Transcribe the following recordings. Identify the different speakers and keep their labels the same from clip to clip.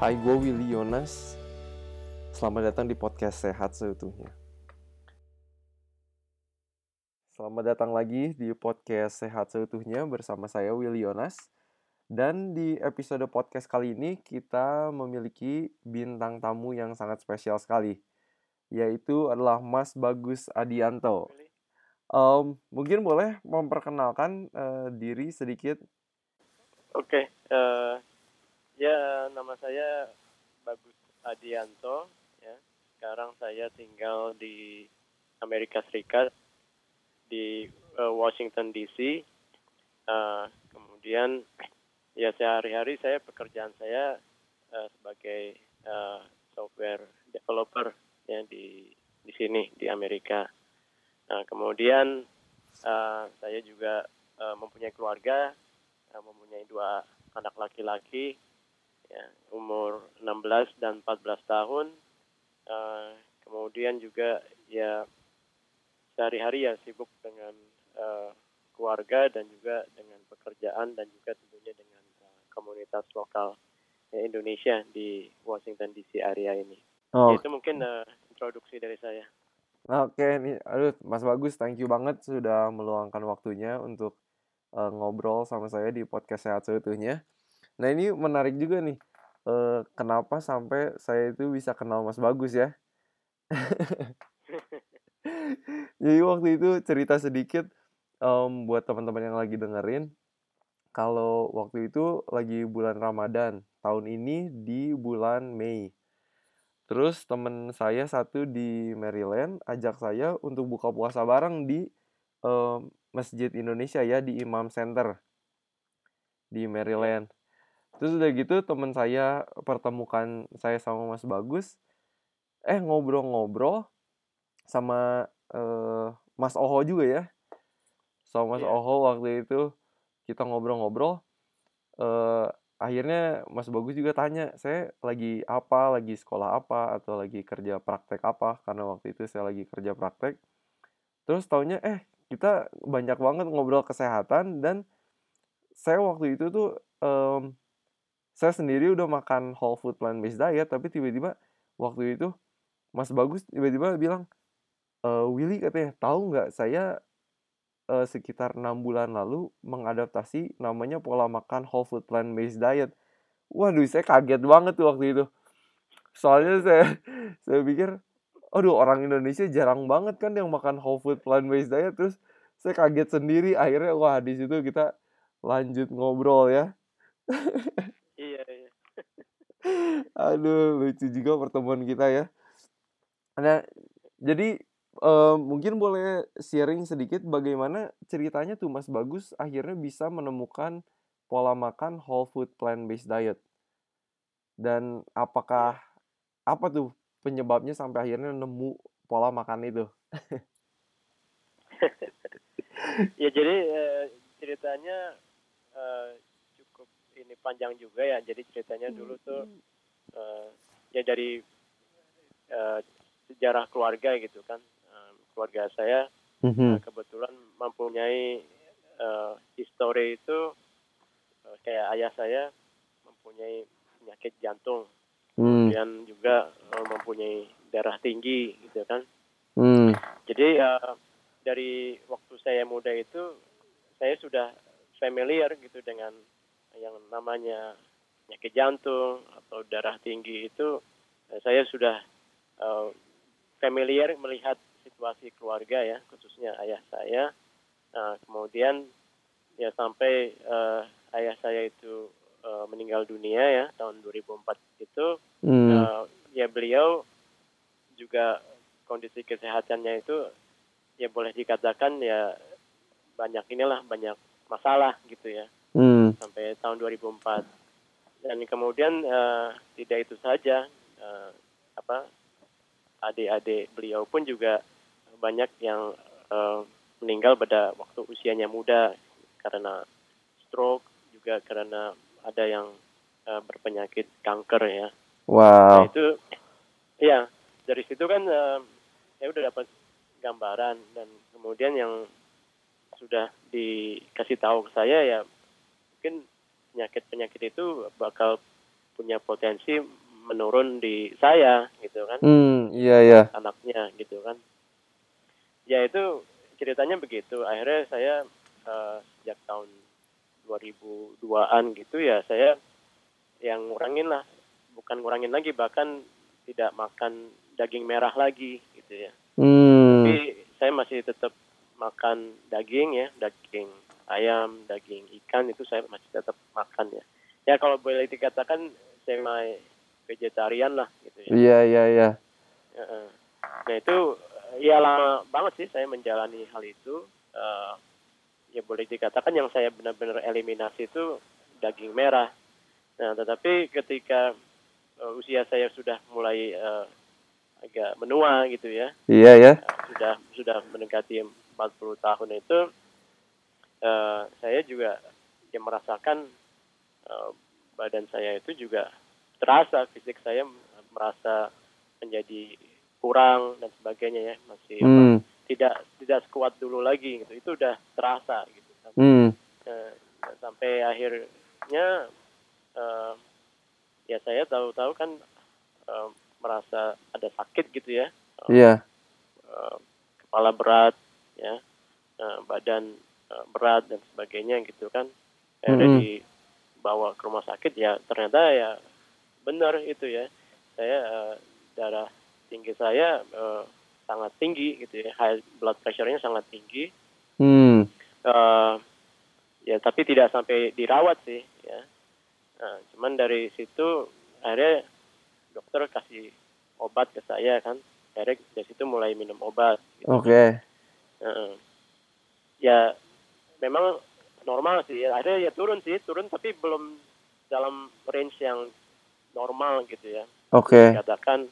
Speaker 1: Hai, gue Willy Yonas. Selamat datang di podcast Sehat Seutuhnya. Selamat datang lagi di podcast Sehat Seutuhnya bersama saya Willy Yonas. Dan di episode podcast kali ini kita memiliki bintang tamu yang sangat spesial sekali, yaitu adalah Mas Bagus Adianto. Um, mungkin boleh memperkenalkan uh, diri sedikit.
Speaker 2: Oke, okay, uh, ya nama saya Bagus Adianto. Ya, sekarang saya tinggal di Amerika Serikat di uh, Washington DC. Uh, kemudian ya sehari-hari saya pekerjaan saya uh, sebagai uh, software developer ya di di sini di Amerika. Nah, kemudian uh, saya juga uh, mempunyai keluarga, uh, mempunyai dua anak laki-laki, ya, umur 16 dan 14 tahun. Uh, kemudian juga ya sehari-hari ya sibuk dengan uh, keluarga dan juga dengan pekerjaan dan juga tentunya dengan uh, komunitas lokal ya, Indonesia di Washington DC area ini. Oh. Ya, itu mungkin uh, introduksi dari saya.
Speaker 1: Oke nih, aduh Mas Bagus, thank you banget sudah meluangkan waktunya untuk uh, ngobrol sama saya di podcast Sehat Seutuhnya. Nah ini menarik juga nih, uh, kenapa sampai saya itu bisa kenal Mas Bagus ya. Jadi waktu itu cerita sedikit um, buat teman-teman yang lagi dengerin, kalau waktu itu lagi bulan Ramadan, tahun ini di bulan Mei. Terus temen saya satu di Maryland ajak saya untuk buka puasa bareng di uh, Masjid Indonesia ya di Imam Center di Maryland. Terus udah gitu temen saya pertemukan saya sama Mas Bagus. Eh ngobrol-ngobrol sama uh, Mas Oho juga ya. Sama Mas yeah. Oho waktu itu kita ngobrol-ngobrol. Uh, akhirnya Mas Bagus juga tanya saya lagi apa lagi sekolah apa atau lagi kerja praktek apa karena waktu itu saya lagi kerja praktek terus taunya eh kita banyak banget ngobrol kesehatan dan saya waktu itu tuh um, saya sendiri udah makan whole food plant based diet tapi tiba-tiba waktu itu Mas Bagus tiba-tiba bilang e, Willy katanya tahu nggak saya uh, sekitar enam bulan lalu mengadaptasi namanya pola makan whole food plant based diet. Waduh, saya kaget banget tuh waktu itu. Soalnya saya saya pikir, aduh orang Indonesia jarang banget kan yang makan whole food plant based diet. Terus saya kaget sendiri. Akhirnya wah di situ kita lanjut ngobrol ya.
Speaker 2: iya iya.
Speaker 1: aduh lucu juga pertemuan kita ya. Nah jadi uh, mungkin boleh sharing sedikit bagaimana ceritanya tuh Mas Bagus akhirnya bisa menemukan pola makan whole food plant based diet. Dan apakah apa tuh penyebabnya sampai akhirnya nemu pola makan itu?
Speaker 2: ya jadi uh, ceritanya uh, cukup ini panjang juga ya. Jadi ceritanya dulu tuh uh, ya dari uh, sejarah keluarga gitu kan keluarga saya mm-hmm. kebetulan mempunyai uh, histori itu uh, kayak ayah saya mempunyai penyakit jantung, mm. kemudian juga uh, mempunyai darah tinggi gitu kan. Mm. Jadi uh, dari waktu saya muda itu saya sudah familiar gitu dengan yang namanya penyakit jantung atau darah tinggi itu saya sudah uh, familiar melihat situasi keluarga ya khususnya ayah saya nah, kemudian ya sampai uh, ayah saya itu uh, meninggal dunia ya tahun 2004 itu hmm. uh, ya beliau juga kondisi kesehatannya itu ya boleh dikatakan ya banyak inilah banyak masalah gitu ya hmm. sampai tahun 2004 dan kemudian uh, tidak itu saja uh, apa adik-adik beliau pun juga banyak yang uh, meninggal pada waktu usianya muda karena stroke juga karena ada yang uh, berpenyakit kanker ya.
Speaker 1: Wow.
Speaker 2: Nah, itu ya dari situ kan uh, saya udah dapat gambaran dan kemudian yang sudah dikasih tahu ke saya ya mungkin penyakit-penyakit itu bakal punya potensi menurun di saya gitu kan.
Speaker 1: Hmm, iya iya.
Speaker 2: anaknya gitu kan. Ya itu ceritanya begitu. Akhirnya saya eh, sejak tahun 2002an gitu ya saya yang ngurangin lah. Bukan ngurangin lagi bahkan tidak makan daging merah lagi gitu ya.
Speaker 1: Hmm.
Speaker 2: tapi saya masih tetap makan daging ya daging ayam daging ikan itu saya masih tetap makan ya ya kalau boleh dikatakan semi vegetarian lah gitu ya
Speaker 1: Iya iya iya.
Speaker 2: Nah itu ya lama banget sih saya menjalani hal itu. Eh, ya boleh dikatakan yang saya benar-benar eliminasi itu daging merah. Nah tetapi ketika eh, usia saya sudah mulai eh, agak menua gitu ya,
Speaker 1: Iya ya.
Speaker 2: eh, sudah sudah mendekati 40 tahun itu, eh, saya juga ya merasakan eh, badan saya itu juga terasa fisik saya merasa menjadi kurang dan sebagainya ya masih apa,
Speaker 1: Hmm.
Speaker 2: tidak tidak sekuat dulu lagi gitu itu udah terasa gitu kan.
Speaker 1: Hmm.
Speaker 2: Eh, sampai akhirnya eh, ya saya tahu-tahu kan eh, merasa ada sakit gitu ya
Speaker 1: Iya.
Speaker 2: eh, kepala berat ya eh, badan berat dan sebagainya gitu kan akhirnya
Speaker 1: Mm-mm.
Speaker 2: dibawa ke rumah sakit ya ternyata ya benar itu ya saya eh, darah tinggi saya eh, sangat tinggi gitu ya high blood pressure-nya sangat tinggi
Speaker 1: Hmm.
Speaker 2: Eh, ya tapi tidak sampai dirawat sih ya Nah, cuman dari situ akhirnya dokter kasih obat ke saya kan akhirnya dari situ mulai minum obat gitu.
Speaker 1: Oke.
Speaker 2: Heeh. ya memang normal sih ya. akhirnya ya turun sih turun tapi belum dalam range yang normal gitu ya
Speaker 1: Oke.
Speaker 2: katakan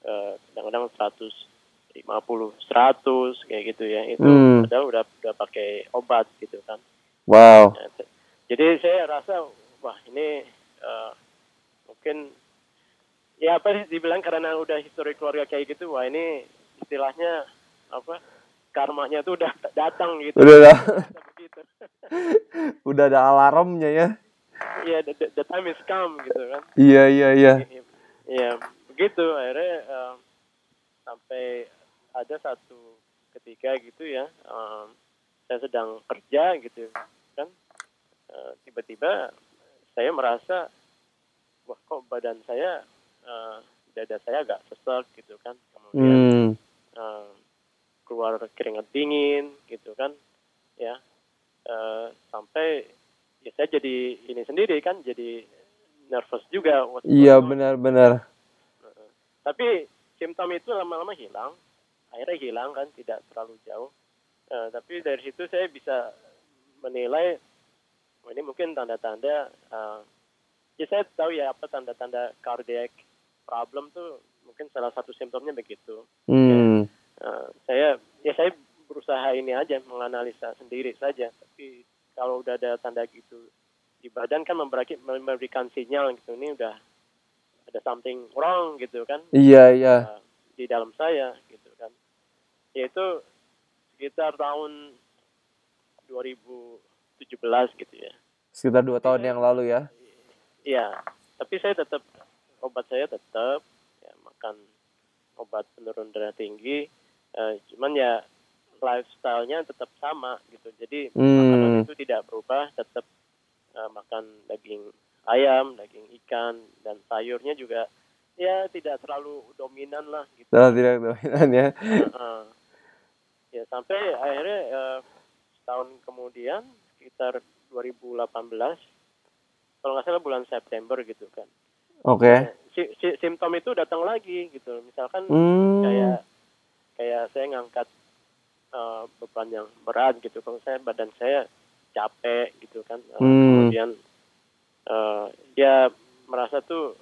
Speaker 2: eh, kadang-kadang 150 100 kayak gitu ya itu
Speaker 1: Hmm.
Speaker 2: padahal udah udah pakai obat gitu kan
Speaker 1: Wow.
Speaker 2: Nah, t- jadi saya rasa wah ini eh, mungkin ya apa sih dibilang karena udah histori keluarga kayak gitu wah ini istilahnya apa karmanya tuh udah datang gitu
Speaker 1: Udah dah.
Speaker 2: Bisa begitu
Speaker 1: Udah ada alarmnya ya.
Speaker 2: Iya the, the, the time is come gitu kan
Speaker 1: Iya iya iya.
Speaker 2: Iya begitu akhirnya eh, sampai ada satu ketika gitu ya em, saya sedang kerja gitu kan Eh, tiba-tiba saya merasa wah kok badan saya eh, dada saya agak sesek gitu kan kemudian
Speaker 1: Hmm.
Speaker 2: Keluar keringat dingin gitu kan ya. Eh, sampai ya saya jadi ini sendiri kan jadi nervous juga
Speaker 1: Iya benar-benar.
Speaker 2: tapi simptom itu lama-lama hilang akhirnya hilang kan tidak terlalu jauh. Eh, tapi dari situ saya bisa menilai oh, ini mungkin tanda-tanda eh, ya saya tahu ya apa tanda-tanda cardiac problem tuh mungkin salah satu simptomnya begitu.
Speaker 1: Hmm.
Speaker 2: Eh, saya ya saya berusaha ini aja menganalisa sendiri saja tapi kalau udah ada tanda gitu di badan kan memberikan memberikan sinyal gitu ini udah ada something wrong gitu kan
Speaker 1: Iya iya.
Speaker 2: uh, di dalam saya gitu kan yaitu sekitar tahun 2017 gitu ya
Speaker 1: Sekitar dua tahun yang lalu ya.
Speaker 2: Iya, tapi saya tetap obat saya tetap ya makan obat penurun darah tinggi, eh, cuman ya lifestyle-nya tetap sama gitu. Jadi makanan
Speaker 1: Hmm.
Speaker 2: itu tidak berubah, tetap eh, makan daging ayam, daging ikan dan sayurnya juga ya tidak terlalu dominan lah gitu.
Speaker 1: Salah tidak dominan ya.
Speaker 2: Heeh. ya sampai akhirnya eh, setahun kemudian sekitar 2018 kalau nggak salah bulan September gitu kan
Speaker 1: Oke.
Speaker 2: si, si- simptom itu datang lagi gitu misalkan
Speaker 1: Hmm.
Speaker 2: kayak kayak saya ngangkat eh, beban yang berat gitu kalau saya badan saya capek gitu kan Eh,
Speaker 1: Hmm.
Speaker 2: kemudian eh, dia merasa tuh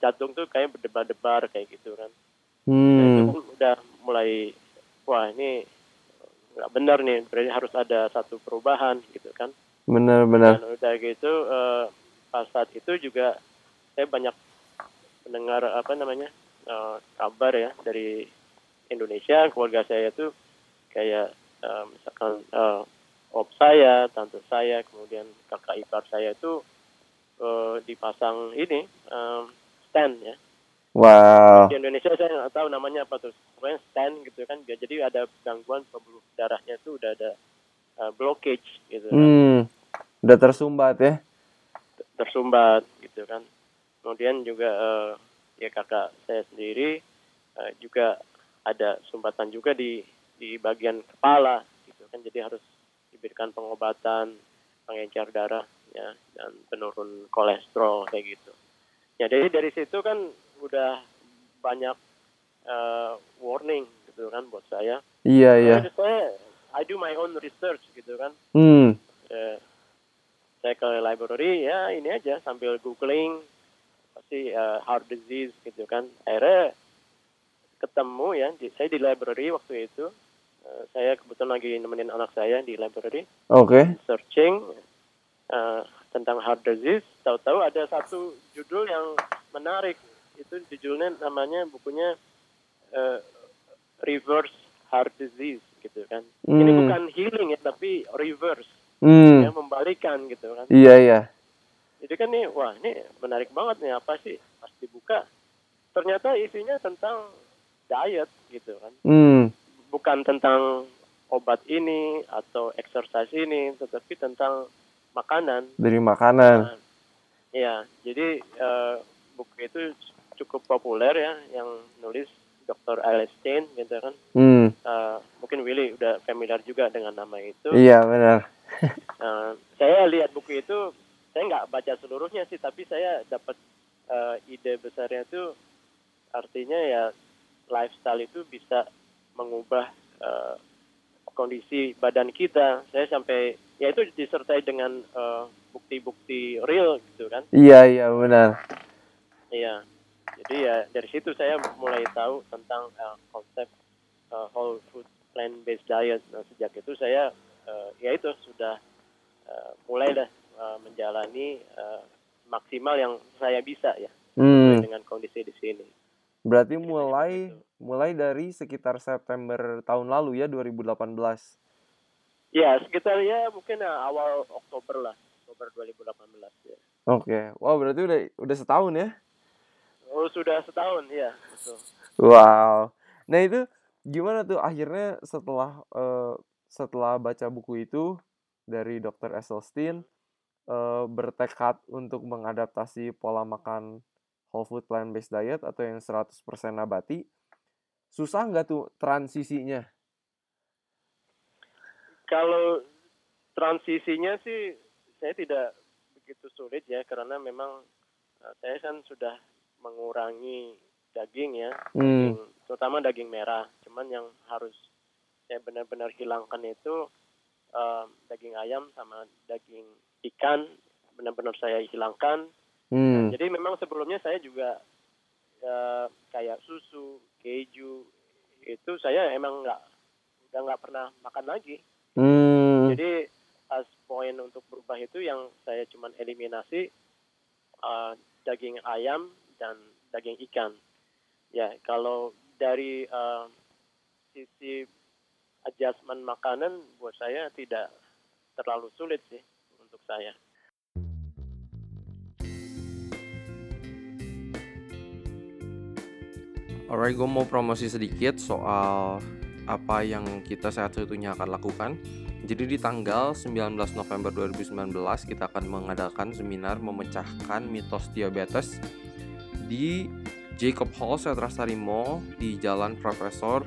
Speaker 2: jantung tuh kayak berdebar-debar kayak gitu kan Nah, itu
Speaker 1: Hmm.
Speaker 2: kan udah mulai wah ini nggak benar nih berarti harus ada satu perubahan gitu kan
Speaker 1: Benar-benar.
Speaker 2: dan udah gitu eh, pas saat itu juga saya banyak mendengar apa namanya eh, kabar ya dari Indonesia keluarga saya tuh kayak eh, misalkan eh, op saya tante saya kemudian kakak ipar saya itu uh, dipasang ini um, stand ya.
Speaker 1: Wow.
Speaker 2: Di Indonesia saya nggak tahu namanya apa tuh, pokoknya stand gitu kan. Jadi ada gangguan pembuluh darahnya tuh udah ada uh, blockage gitu. Kan.
Speaker 1: Hmm. Udah tersumbat ya?
Speaker 2: Tersumbat gitu kan. Kemudian juga uh, ya kakak saya sendiri uh, juga ada sumbatan juga di di bagian kepala gitu kan. Jadi harus diberikan pengobatan pengencer darah ya dan penurun kolesterol kayak gitu. Ya jadi dari situ kan udah banyak uh, warning gitu kan buat saya.
Speaker 1: Iya iya.
Speaker 2: Jadi saya I do my own research gitu kan.
Speaker 1: Hmm.
Speaker 2: Uh, saya ke library ya ini aja sambil googling pasti uh, heart disease gitu kan. Akhirnya ketemu ya, di, saya di library waktu itu. Uh, saya kebetulan lagi nemenin anak saya di library.
Speaker 1: Oke. Okay.
Speaker 2: Searching uh, tentang heart disease, tahu-tahu ada satu judul yang menarik. Itu judulnya namanya bukunya uh, Reverse Heart Disease gitu kan. Hmm. Ini bukan healing ya, tapi reverse.
Speaker 1: Hmm.
Speaker 2: Ya, membalikan gitu kan.
Speaker 1: Iya, iya.
Speaker 2: Jadi kan nih, wah ini menarik banget nih apa sih? Pas dibuka, ternyata isinya tentang diet gitu kan.
Speaker 1: Hmm.
Speaker 2: Bukan tentang obat ini atau exercise ini, tetapi tentang makanan.
Speaker 1: Dari makanan. Nah,
Speaker 2: ya, jadi uh, buku itu cukup populer ya, yang nulis Dr. Stein gitu kan.
Speaker 1: Hmm.
Speaker 2: Uh, mungkin Willy udah familiar juga dengan nama itu.
Speaker 1: Iya benar.
Speaker 2: uh, saya lihat buku itu, saya nggak baca seluruhnya sih, tapi saya dapat uh, ide besarnya itu artinya ya lifestyle itu bisa mengubah uh, kondisi badan kita. Saya sampai ya itu disertai dengan bukti-bukti uh, real gitu kan.
Speaker 1: Iya iya benar.
Speaker 2: Iya. Jadi ya dari situ saya mulai tahu tentang uh, konsep uh, whole food plant based diet. Nah, sejak itu saya uh, ya itu sudah uh, mulai dah uh, menjalani uh, maksimal yang saya bisa ya
Speaker 1: hmm.
Speaker 2: dengan kondisi di sini.
Speaker 1: Berarti mulai mulai dari sekitar September tahun lalu ya 2018.
Speaker 2: Ya, sekitar ya mungkin ya, awal Oktober lah, Oktober 2018 ya.
Speaker 1: Oke. Wow, berarti udah udah setahun ya?
Speaker 2: Oh, sudah setahun, ya. Betul.
Speaker 1: Wow. Nah, itu gimana tuh akhirnya setelah uh, setelah baca buku itu dari Dr. Esselstyn uh, bertekad untuk mengadaptasi pola makan whole food plant based diet atau yang 100% nabati susah nggak tuh transisinya?
Speaker 2: Kalau transisinya sih saya tidak begitu sulit ya karena memang uh, saya kan sudah mengurangi daging ya
Speaker 1: hmm.
Speaker 2: daging, terutama daging merah. Cuman yang harus saya benar-benar hilangkan itu uh, daging ayam sama daging ikan benar-benar saya hilangkan
Speaker 1: Hmm.
Speaker 2: Nah, jadi memang sebelumnya saya juga uh, kayak susu, keju itu saya emang nggak udah nggak pernah makan lagi.
Speaker 1: Hmm.
Speaker 2: Jadi as poin untuk berubah itu yang saya cuman eliminasi uh, daging ayam dan daging ikan. Ya kalau dari uh, sisi adjustment makanan buat saya tidak terlalu sulit sih untuk saya.
Speaker 1: Alright, gue mau promosi sedikit soal apa yang kita sehat satunya akan lakukan. Jadi di tanggal 19 November 2019 kita akan mengadakan seminar memecahkan mitos diabetes di Jacob Hall Setrasari Mall di Jalan Profesor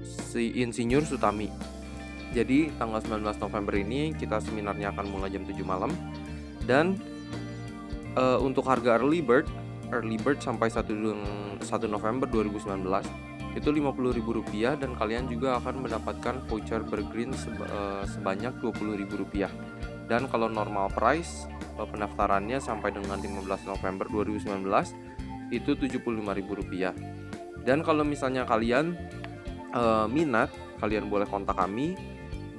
Speaker 1: si Insinyur Sutami. Jadi tanggal 19 November ini kita seminarnya akan mulai jam 7 malam dan uh, untuk harga early bird early bird sampai 1, 1 November 2019 itu Rp50.000 dan kalian juga akan mendapatkan voucher bergreen uh, sebanyak Rp20.000 dan kalau normal price uh, pendaftarannya sampai dengan 15 November 2019 itu Rp75.000 dan kalau misalnya kalian uh, minat kalian boleh kontak kami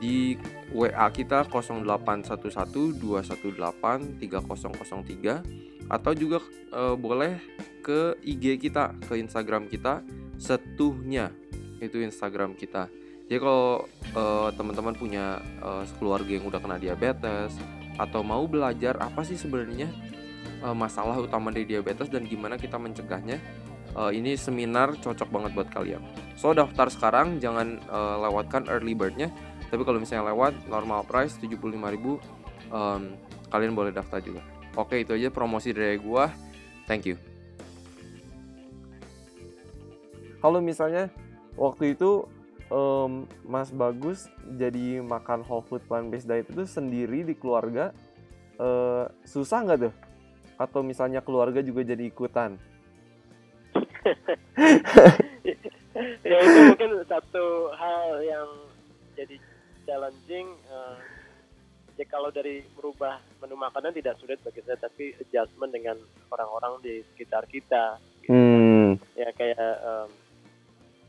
Speaker 1: di WA kita 0811218303 atau juga e, boleh ke IG kita, ke Instagram kita setuhnya itu Instagram kita. Jadi kalau e, teman-teman punya e, keluarga yang udah kena diabetes atau mau belajar apa sih sebenarnya uh, masalah utama dari diabetes dan gimana kita mencegahnya. Uh, ini seminar cocok banget buat kalian. So daftar sekarang, jangan uh, lewatkan early birdnya. Tapi kalau misalnya lewat normal price 75.000 um, kalian boleh daftar juga. Oke, itu aja promosi dari gua. Thank you. Kalau misalnya waktu itu um, Mas Bagus jadi makan whole food plant based diet itu sendiri di keluarga uh, susah nggak tuh? Atau misalnya keluarga juga jadi ikutan?
Speaker 2: ya itu mungkin satu hal yang jadi challenging. Uh, ya kalau dari merubah menu makanan tidak sulit bagi saya, tapi adjustment dengan orang-orang di sekitar kita. Gitu. Hmm. Ya kayak um,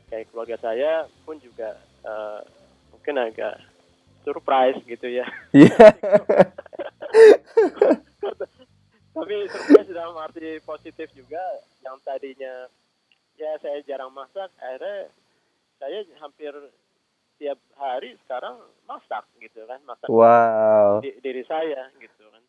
Speaker 2: kayak keluarga saya pun juga uh, mungkin agak surprise gitu ya. Yeah. Tapi surprise dalam arti positif juga yang tadinya ya saya jarang masak, akhirnya saya hampir tiap hari sekarang masak gitu kan, masak
Speaker 1: wow.
Speaker 2: di, diri saya gitu kan.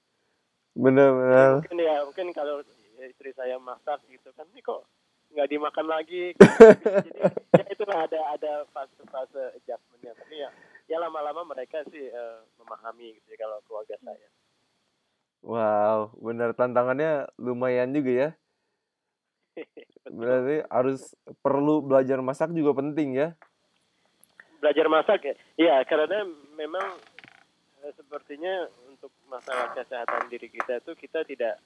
Speaker 1: Benar-benar.
Speaker 2: Mungkin ya mungkin kalau istri saya masak gitu kan, ini kok nggak dimakan lagi? Jadi ya itulah ada ada fase-fase adjustmentnya. Tapi ya ya lama-lama mereka sih uh, memahami gitu ya kalau keluarga saya.
Speaker 1: Wow benar tantangannya lumayan juga ya. Berarti harus perlu belajar masak juga penting ya
Speaker 2: belajar masak ya, karena memang eh, sepertinya untuk masalah kesehatan diri kita itu kita tidak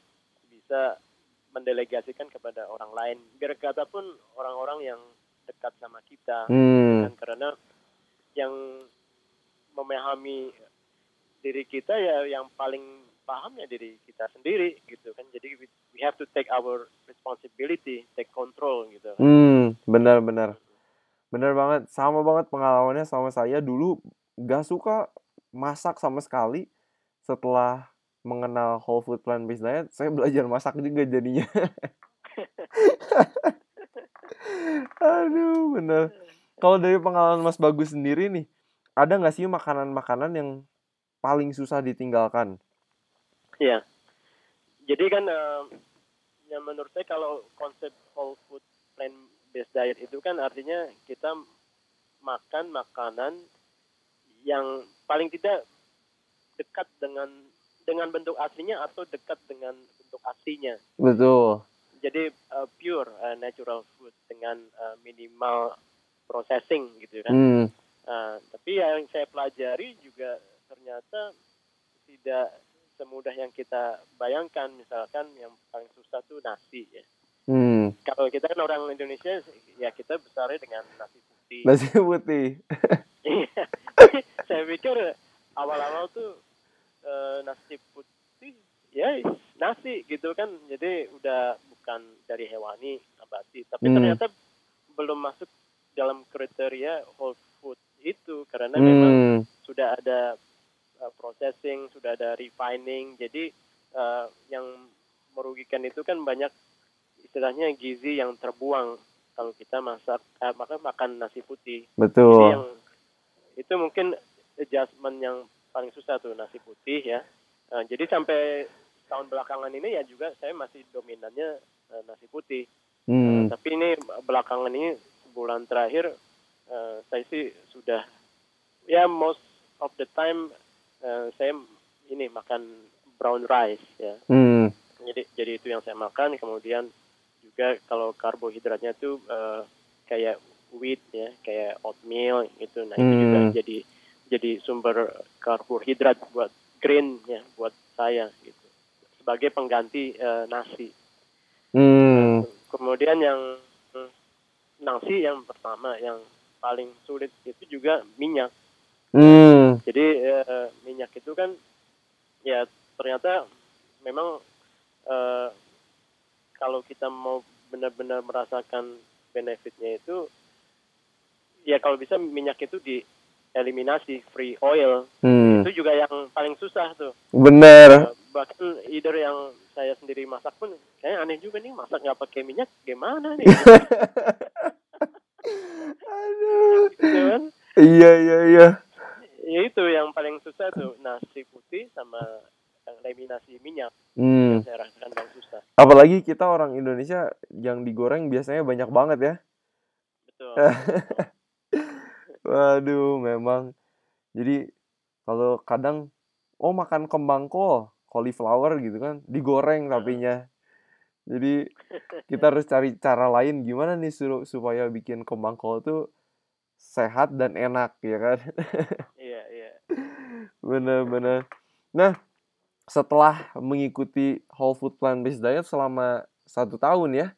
Speaker 2: bisa mendelegasikan kepada orang lain. Biar kata pun orang-orang yang dekat sama kita, hmm. dan karena yang memahami diri kita ya yang paling paham ya diri kita sendiri gitu kan. Jadi we, we have to take our responsibility, take control gitu.
Speaker 1: Hmm, benar-benar. Benar banget, sama banget pengalamannya sama saya dulu gak suka masak sama sekali setelah mengenal whole food plant based diet, saya belajar masak juga jadinya. Aduh, bener. Kalau dari pengalaman Mas Bagus sendiri nih, ada nggak sih makanan-makanan yang paling susah ditinggalkan?
Speaker 2: Iya. Jadi kan uh, yang menurut saya kalau konsep whole food plant based diet itu kan artinya kita makan makanan yang paling tidak dekat dengan dengan bentuk aslinya atau dekat dengan bentuk aslinya.
Speaker 1: Betul.
Speaker 2: Jadi uh, pure uh, natural food dengan uh, minimal processing gitu kan. Hmm. Uh, tapi yang saya pelajari juga ternyata tidak semudah yang kita bayangkan. Misalkan yang paling susah tuh nasi ya. Hmm. Kalau kita kan orang Indonesia ya kita besarnya dengan nasi putih.
Speaker 1: Nasi putih.
Speaker 2: Iya. saya pikir awal-awal tuh uh, nasi putih ya nasi gitu kan jadi udah bukan dari hewani abadi tapi hmm. ternyata belum masuk dalam kriteria whole food itu karena hmm. memang sudah ada uh, processing sudah ada refining jadi uh, yang merugikan itu kan banyak istilahnya gizi yang terbuang kalau kita masak uh, maka makan nasi putih
Speaker 1: betul
Speaker 2: jadi yang itu mungkin adjustment yang paling susah tuh nasi putih ya. Uh, jadi sampai tahun belakangan ini ya juga saya masih dominannya uh, nasi putih. Hmm. Uh, tapi ini belakangan ini sebulan terakhir uh, saya sih sudah ya most of the time uh, saya ini makan brown rice ya. Hmm. Jadi jadi itu yang saya makan kemudian juga kalau karbohidratnya tuh uh, kayak wheat ya kayak oatmeal gitu nah hmm. itu juga jadi jadi sumber karbohidrat buat green ya buat saya gitu sebagai pengganti uh, nasi. Hmm. Uh, kemudian yang nasi yang pertama yang paling sulit itu juga minyak. Hmm. Jadi uh, minyak itu kan ya ternyata memang uh, kalau kita mau benar-benar merasakan benefitnya itu ya kalau bisa minyak itu di eliminasi free oil. Hmm. itu juga yang paling susah tuh.
Speaker 1: Bener.
Speaker 2: Uh, bahkan either yang saya sendiri masak pun kayak aneh juga nih masak nggak pakai minyak gimana nih?
Speaker 1: Aduh. Gitu kan? iya iya iya.
Speaker 2: Ya itu yang paling susah tuh nasi putih sama yang eliminasi minyak
Speaker 1: Hmm.
Speaker 2: saya rasakan paling susah
Speaker 1: Apalagi kita orang Indonesia yang digoreng biasanya banyak banget ya.
Speaker 2: betul
Speaker 1: Waduh, memang. Jadi kalau kadang oh makan kembang kol, cauliflower gitu kan, digoreng tapinya. Jadi kita harus cari cara lain gimana nih suruh supaya bikin kembang kol tuh sehat dan enak ya kan.
Speaker 2: iya iya
Speaker 1: Bener-bener. Nah, setelah mengikuti whole food plant based diet selama satu tahun ya,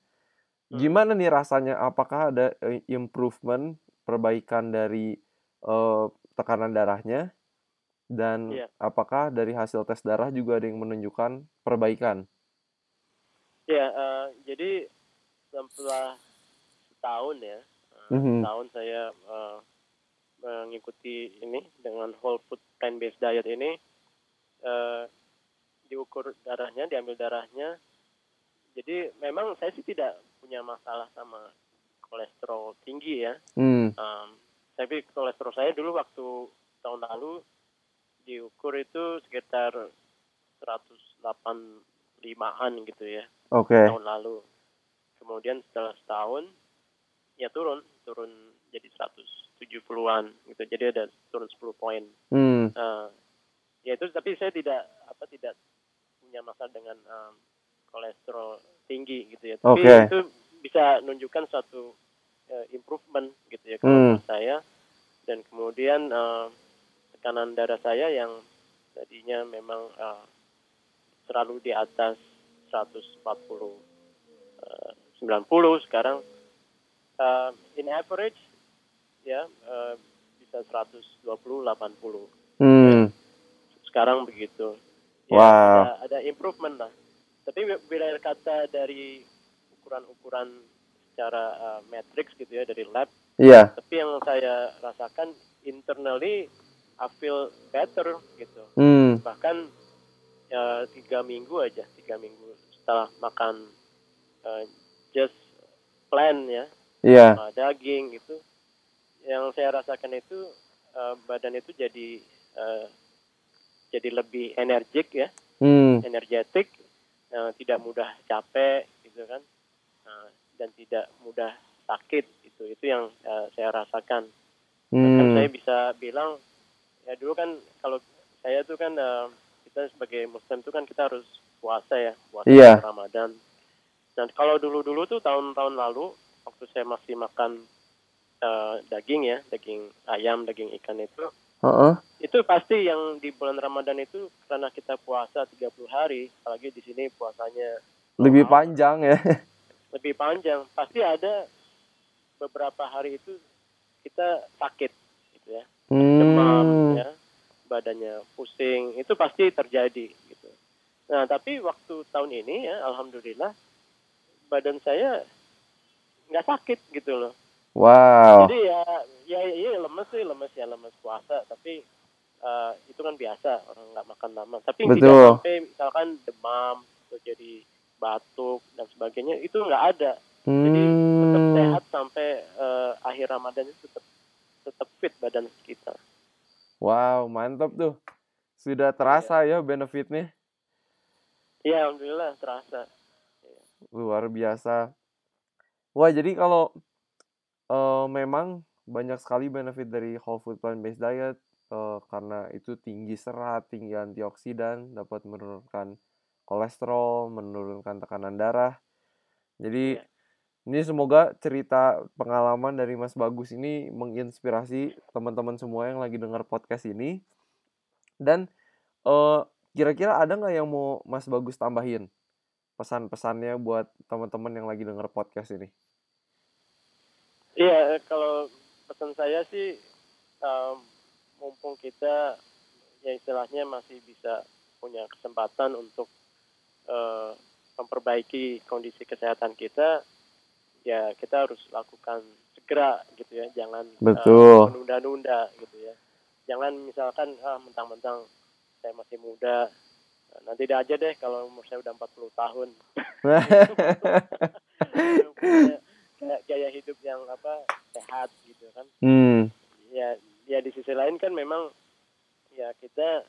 Speaker 2: Hmm.
Speaker 1: gimana nih rasanya? Apakah ada eh, improvement, perbaikan dari eh, tekanan darahnya? Dan
Speaker 2: Iya.
Speaker 1: apakah dari hasil tes darah juga ada yang menunjukkan perbaikan?
Speaker 2: Ya, eh, jadi setelah setahun ya, eh,
Speaker 1: Mhm.
Speaker 2: setahun saya eh, mengikuti ini dengan whole food plant based diet ini, eh, diukur darahnya, diambil darahnya. Jadi memang saya sih tidak punya masalah sama kolesterol tinggi ya.
Speaker 1: Hmm.
Speaker 2: Um, tapi kolesterol saya dulu waktu tahun lalu diukur itu sekitar 185-an gitu ya
Speaker 1: Oke.
Speaker 2: tahun lalu. Kemudian setelah setahun ya turun, turun jadi 170-an gitu. Jadi ada turun 10 poin.
Speaker 1: Hmm.
Speaker 2: Nah, ya itu tapi saya tidak apa tidak punya masalah dengan um, kolesterol tinggi gitu ya. Tapi
Speaker 1: Oke.
Speaker 2: itu bisa menunjukkan suatu uh, improvement gitu ya kalau
Speaker 1: Hmm.
Speaker 2: saya. Dan kemudian uh, tekanan darah saya yang tadinya memang uh, selalu di atas 140 uh, 90 sekarang uh, in average ya uh, bisa 120 80
Speaker 1: Hmm.
Speaker 2: sekarang begitu.
Speaker 1: Wow.
Speaker 2: ada, ada improvement lah. Tapi bila kata dari ukuran-ukuran secara uh, matrix gitu ya dari lab,
Speaker 1: Iya.
Speaker 2: tapi yang saya rasakan internally I feel better gitu.
Speaker 1: Hmm.
Speaker 2: Bahkan ya, tiga minggu aja, tiga minggu setelah makan uh, just plain ya,
Speaker 1: Iya.
Speaker 2: sama daging itu, yang saya rasakan itu uh, badan itu jadi uh, jadi lebih energik ya
Speaker 1: Hmm.
Speaker 2: energetik, eh, tidak mudah capek gitu kan, eh, dan tidak mudah sakit itu itu yang eh, saya rasakan. Bahkan saya
Speaker 1: Hmm.
Speaker 2: bisa bilang ya dulu kan kalau saya tuh kan eh, kita sebagai Muslim tuh kan kita harus puasa ya puasa
Speaker 1: Iya.
Speaker 2: Ramadan. Dan kalau dulu-dulu tuh tahun-tahun lalu waktu saya masih makan eh, daging ya daging ayam daging ikan itu
Speaker 1: Heeh.
Speaker 2: Itu pasti yang di bulan Ramadan itu karena kita puasa 30 hari, apalagi di sini puasanya
Speaker 1: Lebih panjang ya.
Speaker 2: lebih panjang. Pasti ada beberapa hari itu kita sakit gitu ya. Demam
Speaker 1: Hmm.
Speaker 2: ya, badannya pusing, itu pasti terjadi gitu. Nah, tapi waktu tahun ini ya alhamdulillah badan saya nggak sakit gitu loh.
Speaker 1: Wow.
Speaker 2: Jadi ya ya iya lemes sih lemes ya lemes puasa tapi eh, itu kan biasa orang nggak makan lama tapi tidak
Speaker 1: Betul.
Speaker 2: sampai misalkan demam atau jadi batuk dan sebagainya itu nggak ada jadi tetap
Speaker 1: Hmm.
Speaker 2: sehat sampai eh, akhir Ramadan itu tetap tetap fit badan kita
Speaker 1: Wow, mantap tuh. Sudah terasa ya benefitnya.
Speaker 2: Iya alhamdulillah terasa
Speaker 1: Luar biasa. Wah, jadi kalau eh, memang banyak sekali benefit dari whole food plant based diet eh, karena itu tinggi serat, tinggi antioksidan, dapat menurunkan kolesterol, menurunkan tekanan darah. Jadi
Speaker 2: Iya.
Speaker 1: ini semoga cerita pengalaman dari Mas Bagus ini menginspirasi teman-teman semua yang lagi dengar podcast ini. Dan eh, kira-kira ada nggak yang mau Mas Bagus tambahin pesan-pesannya buat teman-teman yang lagi dengar podcast ini?
Speaker 2: Iya, kalau pesan saya sih um, mumpung kita ya istilahnya masih bisa punya kesempatan untuk eh, memperbaiki kondisi kesehatan kita, ya kita harus lakukan segera gitu ya, jangan eh, menunda-nunda gitu ya. Jangan misalkan ah mentang-mentang saya masih muda, nanti aja deh kalau umur saya udah 40 tahun. Kayak gaya hidup yang apa sehat gitu kan.
Speaker 1: Hmm,
Speaker 2: ya ya di sisi lain kan memang ya kita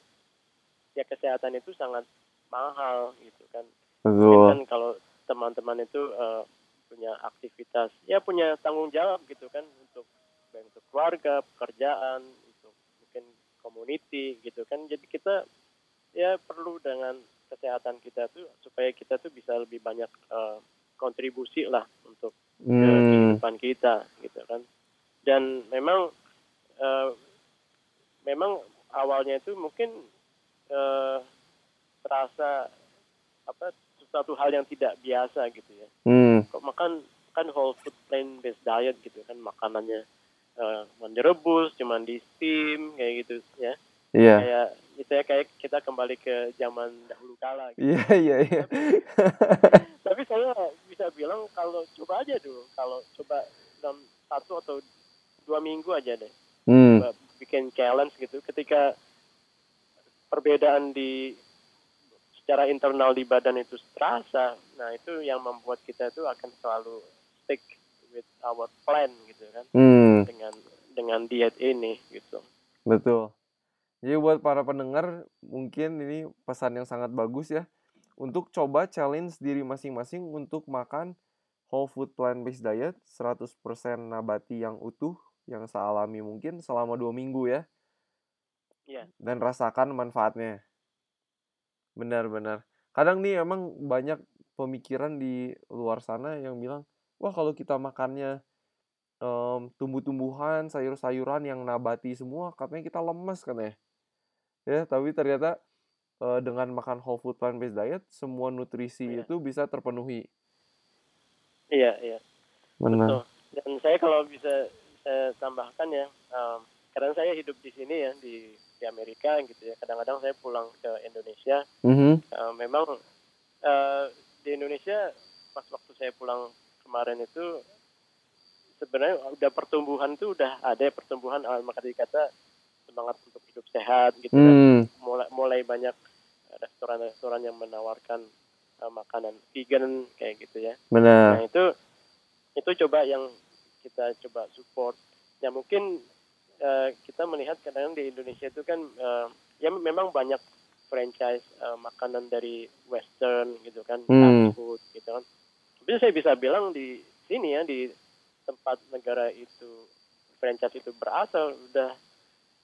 Speaker 2: ya kesehatan itu sangat mahal gitu kan.
Speaker 1: Betul.
Speaker 2: Kan kalau teman-teman itu uh, punya aktivitas ya punya tanggung jawab gitu kan untuk untuk keluarga pekerjaan untuk mungkin community gitu kan. Jadi kita ya perlu dengan kesehatan kita tuh supaya kita tuh bisa lebih banyak uh, kontribusi lah untuk uh, kehidupan kita gitu kan. Dan memang uh, memang awalnya itu mungkin uh, terasa apa sesuatu hal yang tidak biasa gitu ya. Hmm. Kok makan kan whole food plant based diet gitu kan makanannya uh, direbus, cuman di steam kayak gitu ya. Iya. Yeah. Kayak misalnya kayak kita kembali ke zaman dahulu kala.
Speaker 1: Gitu. Iya iya iya.
Speaker 2: Tapi saya bisa bilang kalau coba aja dulu, kalau coba dalam satu atau dua minggu aja deh, hmm. bikin challenge gitu. Ketika perbedaan di secara internal di badan itu terasa, nah itu yang membuat kita itu akan selalu stick with our plan gitu kan, hmm. dengan dengan diet ini gitu.
Speaker 1: Betul. Jadi buat para pendengar mungkin ini pesan yang sangat bagus ya untuk coba challenge diri masing-masing untuk makan whole food plant based diet 100% nabati yang utuh yang sealami mungkin selama dua minggu ya
Speaker 2: Iya.
Speaker 1: Dan rasakan manfaatnya. Benar-benar. Kadang nih emang banyak pemikiran di luar sana yang bilang, wah kalau kita makannya um, tumbuh-tumbuhan, sayur-sayuran yang nabati semua, katanya kita lemes kan ya. Ya, tapi ternyata uh, dengan makan whole food plant based diet, semua nutrisi iya. itu bisa terpenuhi.
Speaker 2: Iya, iya. Benar. Betul. Dan saya kalau bisa saya tambahkan ya, um, karena saya hidup di sini ya di di Amerika gitu ya kadang-kadang saya pulang ke Indonesia mm-hmm. uh, memang uh, di Indonesia pas waktu saya pulang kemarin itu sebenarnya udah pertumbuhan tuh udah ada pertumbuhan uh, maka dikata semangat untuk hidup sehat gitu mm. kan hmm. mulai mulai banyak restoran-restoran yang menawarkan uh, makanan vegan kayak gitu ya
Speaker 1: benar
Speaker 2: nah itu itu coba yang kita coba support ya mungkin uh, kita melihat kadang di Indonesia itu kan uh, ya memang banyak franchise uh, makanan dari Western gitu kan, hmm. food gitu kan. Tapi saya bisa bilang di sini ya di tempat negara itu franchise itu berasal udah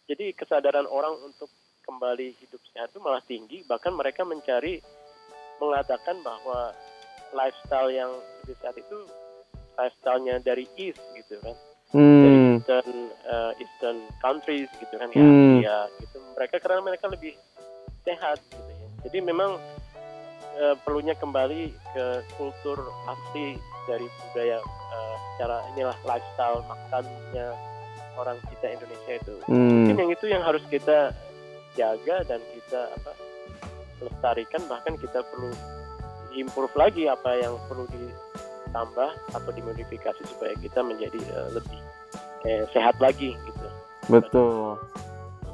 Speaker 2: jadi kesadaran orang untuk kembali hidup sehat itu malah tinggi bahkan mereka mencari mengatakan bahwa lifestyle yang lebih sehat itu lifestyle-nya dari East gitu kan hmm. Eastern uh, Eastern countries gitu kan ya hmm. ya gitu mereka karena mereka lebih sehat gitu ya jadi memang uh, perlunya kembali ke kultur asli dari budaya uh, secara inilah lifestyle makannya orang kita Indonesia itu hmm. mungkin yang itu yang harus kita jaga dan kita apa lestarikan bahkan kita perlu improve lagi apa yang perlu di ditambah atau dimodifikasi supaya kita menjadi uh, lebih eh, sehat lagi gitu.
Speaker 1: Betul.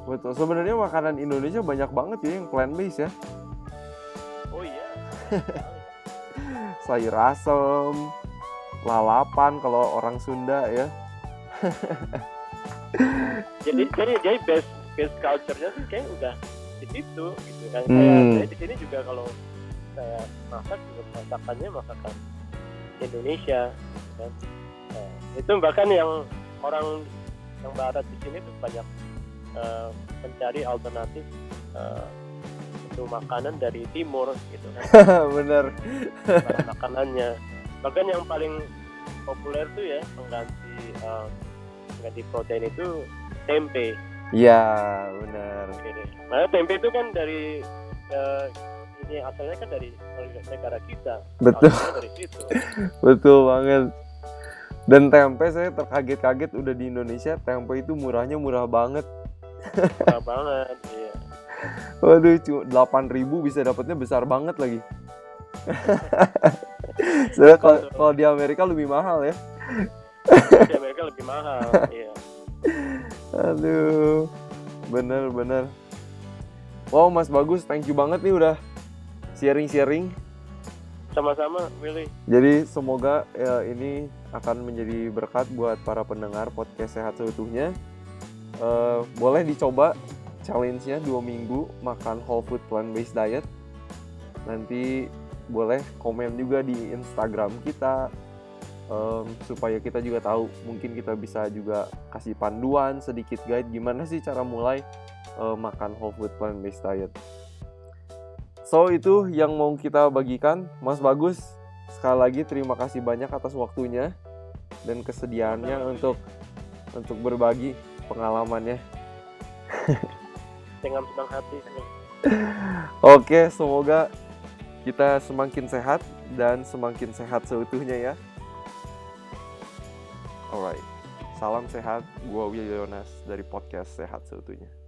Speaker 1: Betul. Sebenarnya makanan Indonesia banyak banget ya yang plant based ya.
Speaker 2: Oh iya.
Speaker 1: Sayur asem, lalapan kalau orang Sunda ya.
Speaker 2: jadi jadi jadi base base culture-nya sih kayak udah di situ gitu kan. Hmm. Saya, di sini juga kalau saya masak juga masakannya masakan Indonesia kan? nah, itu bahkan yang orang yang barat di sini tuh banyak uh, mencari alternatif uh, untuk makanan dari timur gitu kan?
Speaker 1: Bener
Speaker 2: makanannya. Bahkan yang paling populer tuh ya pengganti uh, pengganti protein itu tempe.
Speaker 1: Iya benar.
Speaker 2: Nah, tempe itu kan dari uh, ini asalnya kan dari negara kita.
Speaker 1: Betul. Dari situ. Betul banget. Dan tempe saya terkaget-kaget udah di Indonesia tempe itu murahnya murah banget.
Speaker 2: Murah banget iya.
Speaker 1: Waduh cuma delapan ribu bisa dapatnya besar banget lagi. Soalnya kalau, kalau di Amerika lebih mahal ya.
Speaker 2: Di Amerika lebih mahal iya.
Speaker 1: Aduh bener bener wow mas bagus thank you banget nih udah sharing-sharing.
Speaker 2: Sama-sama, Willy.
Speaker 1: Jadi semoga ya, ini akan menjadi berkat buat para pendengar podcast sehat seutuhnya. Uh, boleh dicoba challenge-nya dua minggu makan whole food plant based diet. Nanti boleh komen juga di Instagram kita um, supaya kita juga tahu mungkin kita bisa juga kasih panduan sedikit guide gimana sih cara mulai uh, makan whole food plant based diet. So itu yang mau kita bagikan, Mas Bagus. Sekali lagi terima kasih banyak atas waktunya dan kesediaannya untuk untuk berbagi pengalamannya.
Speaker 2: Dengan senang hati.
Speaker 1: Oke, semoga kita semakin sehat dan semakin sehat seutuhnya ya. Alright, salam sehat. Gua Will Yonas dari podcast Sehat Seutuhnya.